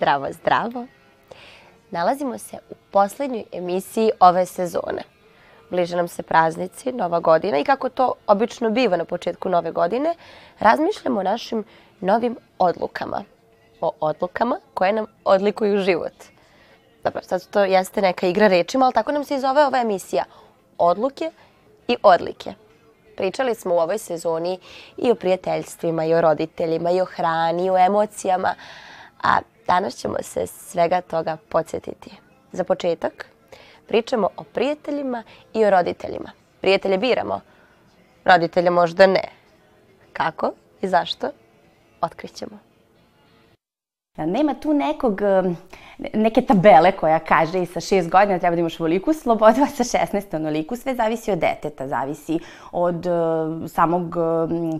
Zdravo, zdravo. Nalazimo se u poslednjoj emisiji ove sezone. Bliže nam se praznici, nova godina i kako to obično biva na početku nove godine, razmišljamo o našim novim odlukama. O odlukama koje nam odlikuju život. Dobro, sad to jeste neka igra rečima, ali tako nam se i zove ova emisija. Odluke i odlike. Pričali smo u ovoj sezoni i o prijateljstvima, i o roditeljima, i o hrani, i o emocijama, a danas ćemo se svega toga podsjetiti. Za početak pričamo o prijateljima i o roditeljima. Prijatelje biramo, roditelje možda ne. Kako i zašto? Otkrićemo. Nema tu nekog, neke tabele koja kaže i sa šest godina treba da imaš ovoliku slobodu, a sa 16 onoliku. Sve zavisi od deteta, zavisi od samog,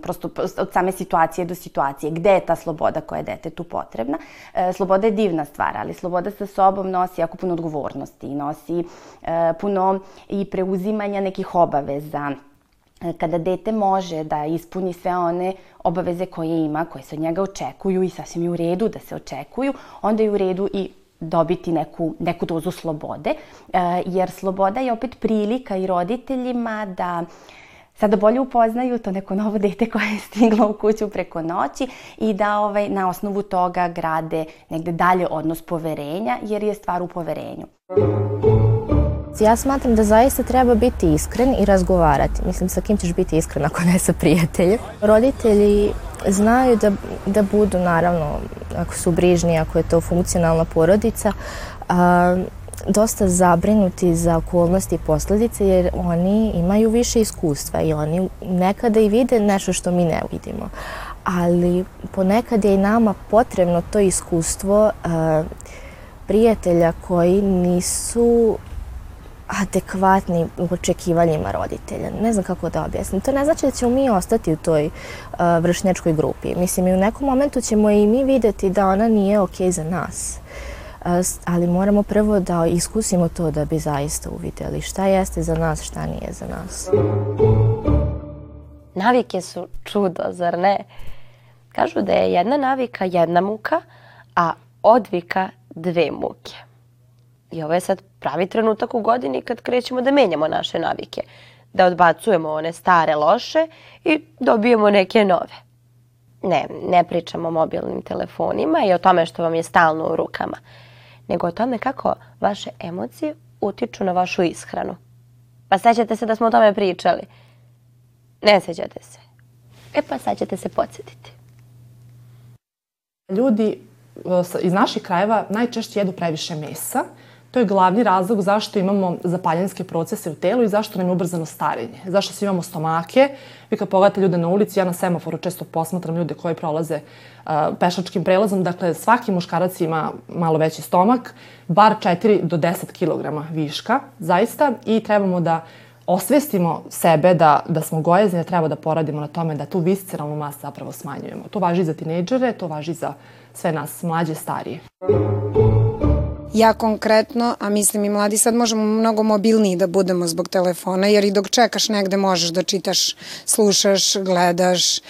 prosto od same situacije do situacije. Gde je ta sloboda koja je detetu potrebna? E, sloboda je divna stvar, ali sloboda sa sobom nosi jako puno odgovornosti, nosi e, puno i preuzimanja nekih obaveza, kada dete može da ispuni sve one obaveze koje ima, koje se od njega očekuju i sasvim je u redu da se očekuju, onda je u redu i dobiti neku, neku dozu slobode, e, jer sloboda je opet prilika i roditeljima da sada bolje upoznaju to neko novo dete koje je stiglo u kuću preko noći i da ovaj, na osnovu toga grade negde dalje odnos poverenja, jer je stvar u poverenju. Ja smatram da zaista treba biti iskren i razgovarati. Mislim, sa kim ćeš biti iskren ako ne sa prijateljem. Roditelji znaju da, da budu, naravno, ako su brižni, ako je to funkcionalna porodica, a, dosta zabrinuti za okolnosti i posledice jer oni imaju više iskustva i oni nekada i vide nešto što mi ne vidimo. Ali ponekad je i nama potrebno to iskustvo a, prijatelja koji nisu adekvatni očekivanjima roditelja. Ne znam kako da objasnim. To ne znači da ćemo mi ostati u toj uh, vršnjačkoj grupi. Mislim, i u nekom momentu ćemo i mi videti da ona nije okej okay za nas. Uh, ali moramo prvo da iskusimo to da bi zaista uvideli šta jeste za nas, šta nije za nas. Navike su čudo, zar ne? Kažu da je jedna navika jedna muka, a odvika dve muke. I ovo je sad pravi trenutak u godini kad krećemo da menjamo naše navike. Da odbacujemo one stare loše i dobijemo neke nove. Ne, ne pričamo o mobilnim telefonima i o tome što vam je stalno u rukama, nego o tome kako vaše emocije utiču na vašu ishranu. Pa sećate se da smo o tome pričali? Ne sećate se. E pa sad ćete se podsjetiti. Ljudi iz naših krajeva najčešće jedu previše mesa. To je glavni razlog zašto imamo zapaljenske procese u telu i zašto nam je ubrzano starenje. Zašto svi imamo stomake. Vi kad pogledate ljude na ulici, ja na semaforu često posmatram ljude koji prolaze uh, pešačkim prelazom. Dakle, svaki muškarac ima malo veći stomak, bar 4 do 10 kg viška, zaista. I trebamo da osvestimo sebe da, da smo gojezni, da treba da poradimo na tome da tu visceralnu masu zapravo smanjujemo. To važi za tinejdžere, to važi za sve nas mlađe, starije. Ja konkretno, a mislim i mladi, sad možemo mnogo mobilniji da budemo zbog telefona, jer i dok čekaš negde možeš da čitaš, slušaš, gledaš. E,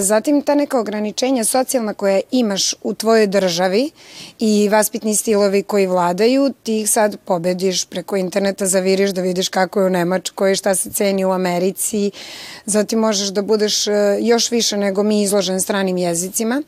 zatim ta neka ograničenja socijalna koja imaš u tvojoj državi i vaspitni stilovi koji vladaju, ti ih sad pobediš preko interneta, zaviriš da vidiš kako je u Nemačkoj, šta se ceni u Americi. Zatim možeš da budeš e, još više nego mi izložen stranim jezicima,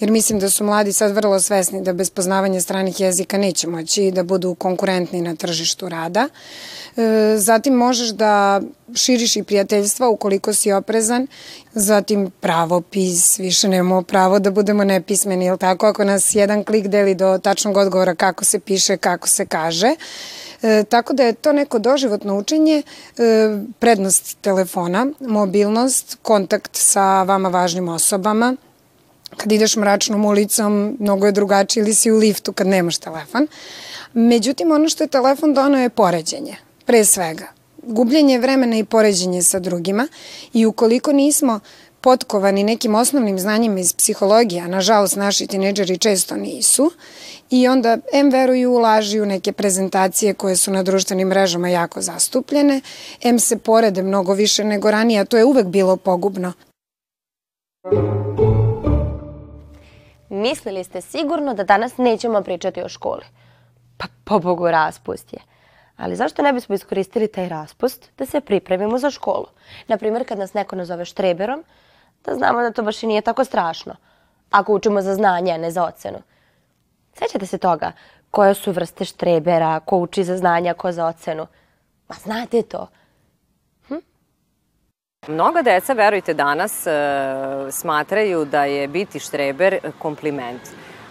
jer mislim da su mladi sad vrlo svesni da bez poznavanja stranih jezika neće moći da budu konkurentni na tržištu rada. E, zatim možeš da širiš i prijateljstva ukoliko si oprezan. Zatim pravopis, više nemamo pravo da budemo nepismeni, ili tako? Ako nas jedan klik deli do tačnog odgovora kako se piše, kako se kaže. E, tako da je to neko doživotno učenje, e, prednost telefona, mobilnost, kontakt sa vama važnim osobama, kad ideš mračnom ulicom, mnogo je drugačije ili si u liftu kad nemaš telefon. Međutim, ono što je telefon donao je poređenje, pre svega. Gubljenje vremena i poređenje sa drugima i ukoliko nismo potkovani nekim osnovnim znanjima iz psihologije, a nažalost naši tineđeri često nisu, i onda M veruju u laži u neke prezentacije koje su na društvenim mrežama jako zastupljene, M se porede mnogo više nego ranije, a to je uvek bilo pogubno. Mislili ste sigurno da danas nećemo pričati o školi. Pa pobogu raspust je. Ali zašto ne bismo iskoristili taj raspust da se pripremimo za školu? Naprimjer, kad nas neko nazove štreberom, da znamo da to baš i nije tako strašno. Ako učimo za znanje, a ne za ocenu. Sećate se toga? Koje su vrste štrebera, ko uči za znanje, a ko za ocenu? Ma znate to. Mnoga deca, verujte, danas e, smatraju da je biti štreber kompliment.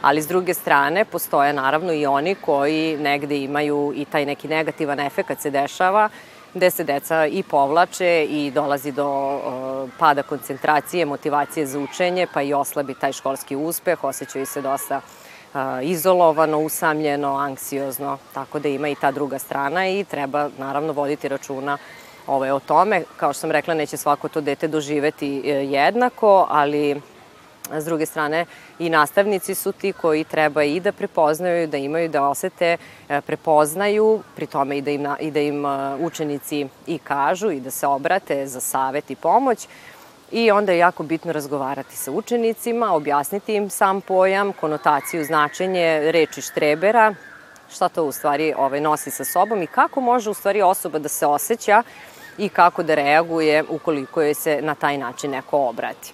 Ali s druge strane, postoje naravno i oni koji negde imaju i taj neki negativan efekt se dešava, gde se deca i povlače i dolazi do e, pada koncentracije, motivacije za učenje, pa i oslabi taj školski uspeh, osjećaju se dosta e, izolovano, usamljeno, anksiozno, tako da ima i ta druga strana i treba naravno voditi računa ovaj, o tome. Kao što sam rekla, neće svako to dete doživeti e, jednako, ali s druge strane i nastavnici su ti koji treba i da prepoznaju, da imaju, da osete, e, prepoznaju, pri tome i da im, i da im e, učenici i kažu i da se obrate za savet i pomoć. I onda je jako bitno razgovarati sa učenicima, objasniti im sam pojam, konotaciju, značenje reči štrebera, šta to u stvari ovaj, nosi sa sobom i kako može u stvari osoba da se osjeća i kako da reaguje ukoliko je se na taj način neko obrati.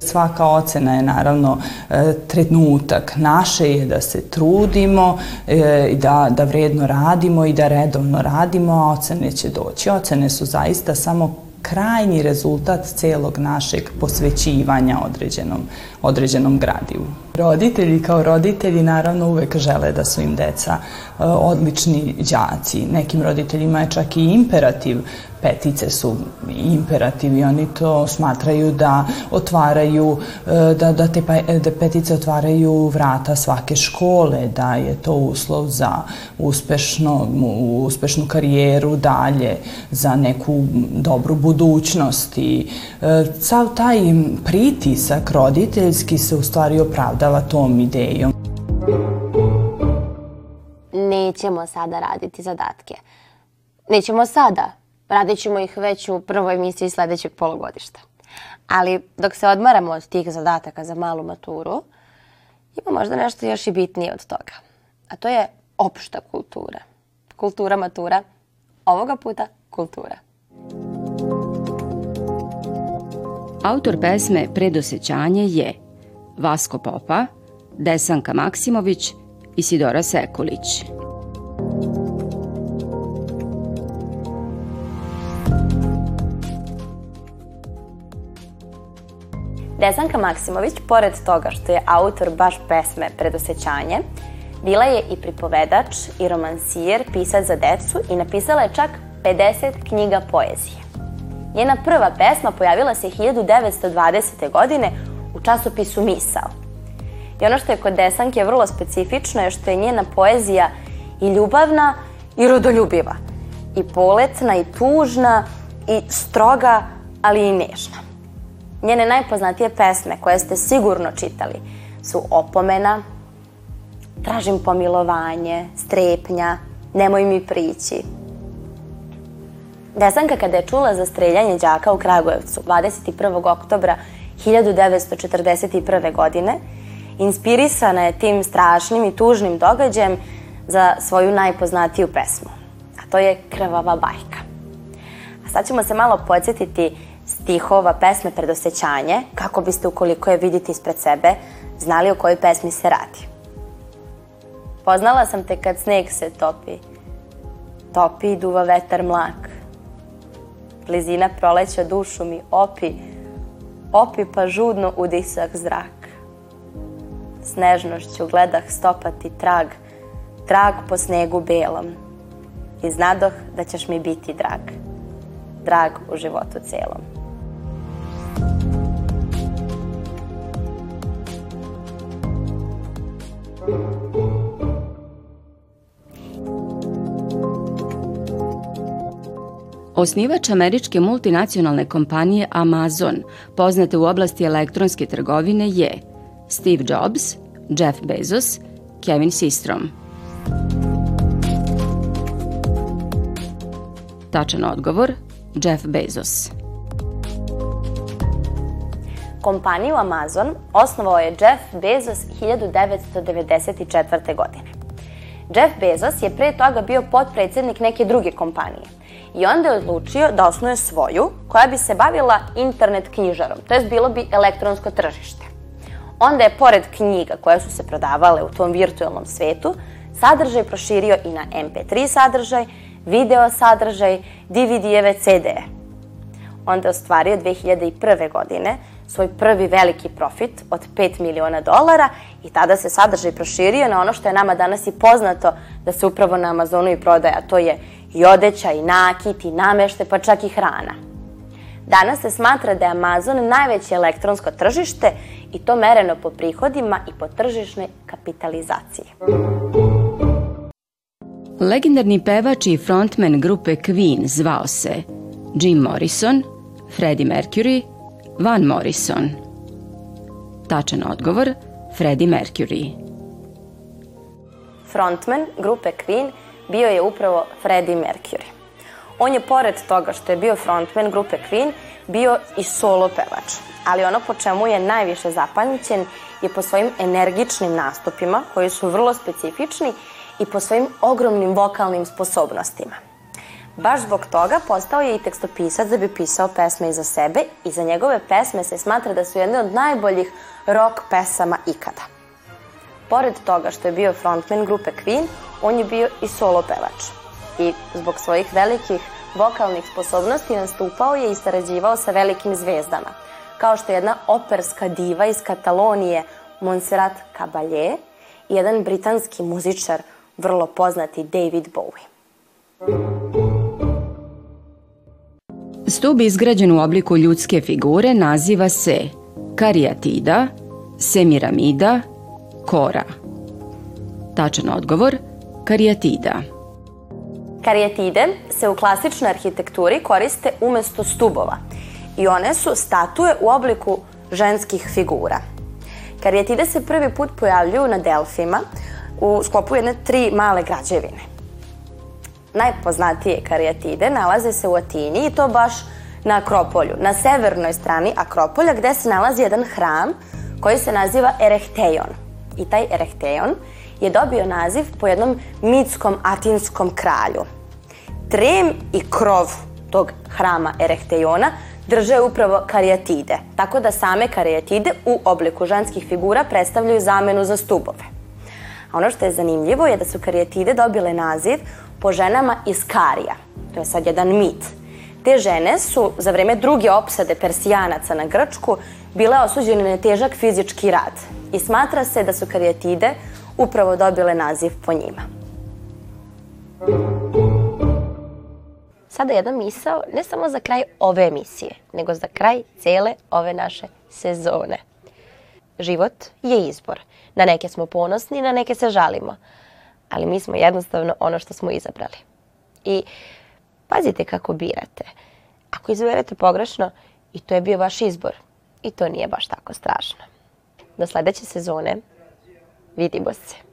Svaka ocena je naravno e, trenutak. Naše je da se trudimo, e, da, da vredno radimo i da redovno radimo, a ocene će doći. Ocene su zaista samo krajnji rezultat celog našeg posvećivanja određenom, određenom gradivu. Roditelji kao roditelji naravno uvek žele da su im deca e, odlični đaci. Nekim roditeljima je čak i imperativ petice su imperativ i oni to smatraju da otvaraju, e, da, da te pa, da petice otvaraju vrata svake škole, da je to uslov za uspešno, uspešnu karijeru dalje, za neku dobru budućnost i e, sav taj pritisak roditeljski se u stvari opravdava tom idejom. Nećemo sada raditi zadatke. Nećemo sada, Radit ćemo ih već u prvoj emisiji sledećeg polugodišta. Ali dok se odmaramo od tih zadataka za malu maturu, ima možda nešto još i bitnije od toga. A to je opšta kultura. Kultura matura, ovoga puta kultura. Autor pesme Predosećanje je Vasko Popa, Desanka Maksimović i Sidora Sekulić. Desanka Maksimović, pored toga što je autor baš pesme Predosećanje, bila je i pripovedač i romansijer, pisac za decu i napisala je čak 50 knjiga poezije. Njena prva pesma pojavila se 1920. godine u časopisu Misao. I ono što je kod Desanke vrlo specifično je što je njena poezija i ljubavna i rodoljubiva. I poletna i tužna i stroga, ali i nežna. Njene najpoznatije pesme koje ste sigurno čitali su Opomena, Tražim pomilovanje, Strepnja, Nemoj mi prići. Desanka kada je čula za streljanje đaka u Kragujevcu 21. oktobra 1941. godine, inspirisana je tim strašnim i tužnim događajem za svoju najpoznatiju pesmu, a to je Krvava bajka. A sad ćemo se malo podsjetiti stihova pesme Predosećanje, kako biste ukoliko je vidite ispred sebe, znali o kojoj pesmi se radi. Poznala sam te kad sneg se topi, topi i duva vetar mlak. Blizina proleća dušu mi opi, opi pa žudno udisak zrak. S nežnošću gledah stopati trag, trag po snegu belom. I znadoh da ćeš mi biti drag, drag u životu celom. Osnivač američke multinacionalne kompanije Amazon, poznate u oblasti elektronske trgovine, je Steve Jobs, Jeff Bezos, Kevin Systrom. Tačan odgovor, Jeff Bezos. Kompaniju Amazon osnovao je Jeff Bezos 1994. godine. Jeff Bezos je pre toga bio potpredsednik neke druge kompanije i onda je odlučio da osnuje svoju koja bi se bavila internet knjižarom, to jest bilo bi elektronsko tržište. Onda je pored knjiga koje su se prodavale u tom virtualnom svetu, sadržaj proširio i na MP3 sadržaj, video sadržaj, DVD-eve, CD-e. Onda je ostvario 2001. godine svoj prvi veliki profit od 5 miliona dolara i tada se sadržaj proširio na ono što je nama danas i poznato da se upravo na Amazonu i prodaje, a to je i odeća, i nakit, i namešte, pa čak i hrana. Danas se smatra da je Amazon najveće elektronsko tržište i to mereno po prihodima i po tržišnoj kapitalizaciji. Legendarni pevač i frontman grupe Queen zvao se Jim Morrison, Freddie Mercury, Van Morrison. Tačan odgovor, Freddie Mercury. Frontman grupe Queen bio je upravo Freddie Mercury. On je pored toga što je bio frontman grupe Queen, bio i solo pevač. Ali ono po čemu je najviše zapamćen je po svojim energičnim nastupima, koji su vrlo specifični, i po svojim ogromnim vokalnim sposobnostima. Baš zbog toga postao je i tekstopisac da bi pisao pesme i za sebe i za njegove pesme se smatra da su jedne od najboljih rock pesama ikada. Pored toga što je bio frontman grupe Queen, on je bio i solo pevač. I zbog svojih velikih vokalnih sposobnosti nastupao je i sarađivao sa velikim zvezdama, kao što je jedna operska diva iz Katalonije Montserrat Caballé i jedan britanski muzičar vrlo poznati David Bowie. Stub izgrađen u obliku ljudske figure naziva se karijatida, semiramida, kora. Tačan odgovor, karijatida. Karijatide se u klasičnoj arhitekturi koriste umesto stubova i one su statue u obliku ženskih figura. Karijatide se prvi put pojavljuju na Delfima u sklopu jedne tri male građevine. Najpoznatije karijatide nalaze se u Atini i to baš na Akropolju, na severnoj strani Akropolja gde se nalazi jedan hram koji se naziva Erehteion. I taj Erehteion je dobio naziv po jednom mitskom atinskom kralju. Trem i krov tog hrama Erehteiona drže upravo karijatide, tako da same karijatide u obliku ženskih figura predstavljaju zamenu za stubove. A ono što je zanimljivo je da su karijatide dobile naziv po ženama iz Karija. To je sad jedan mit. Te žene su za vreme druge opsade Persijanaca na Grčku bile osuđene na težak fizički rad i smatra se da su karijatide upravo dobile naziv po njima. Sada jedna misao ne samo za kraj ove emisije, nego za kraj cele ove naše sezone. Život je izbor. Na neke smo ponosni, na neke se žalimo. Ali mi smo jednostavno ono što smo izabrali. I pazite kako birate. Ako izberete pogrešno, i to je bio vaš izbor. I to nije baš tako strašno. Do sledeće sezone vidimo se.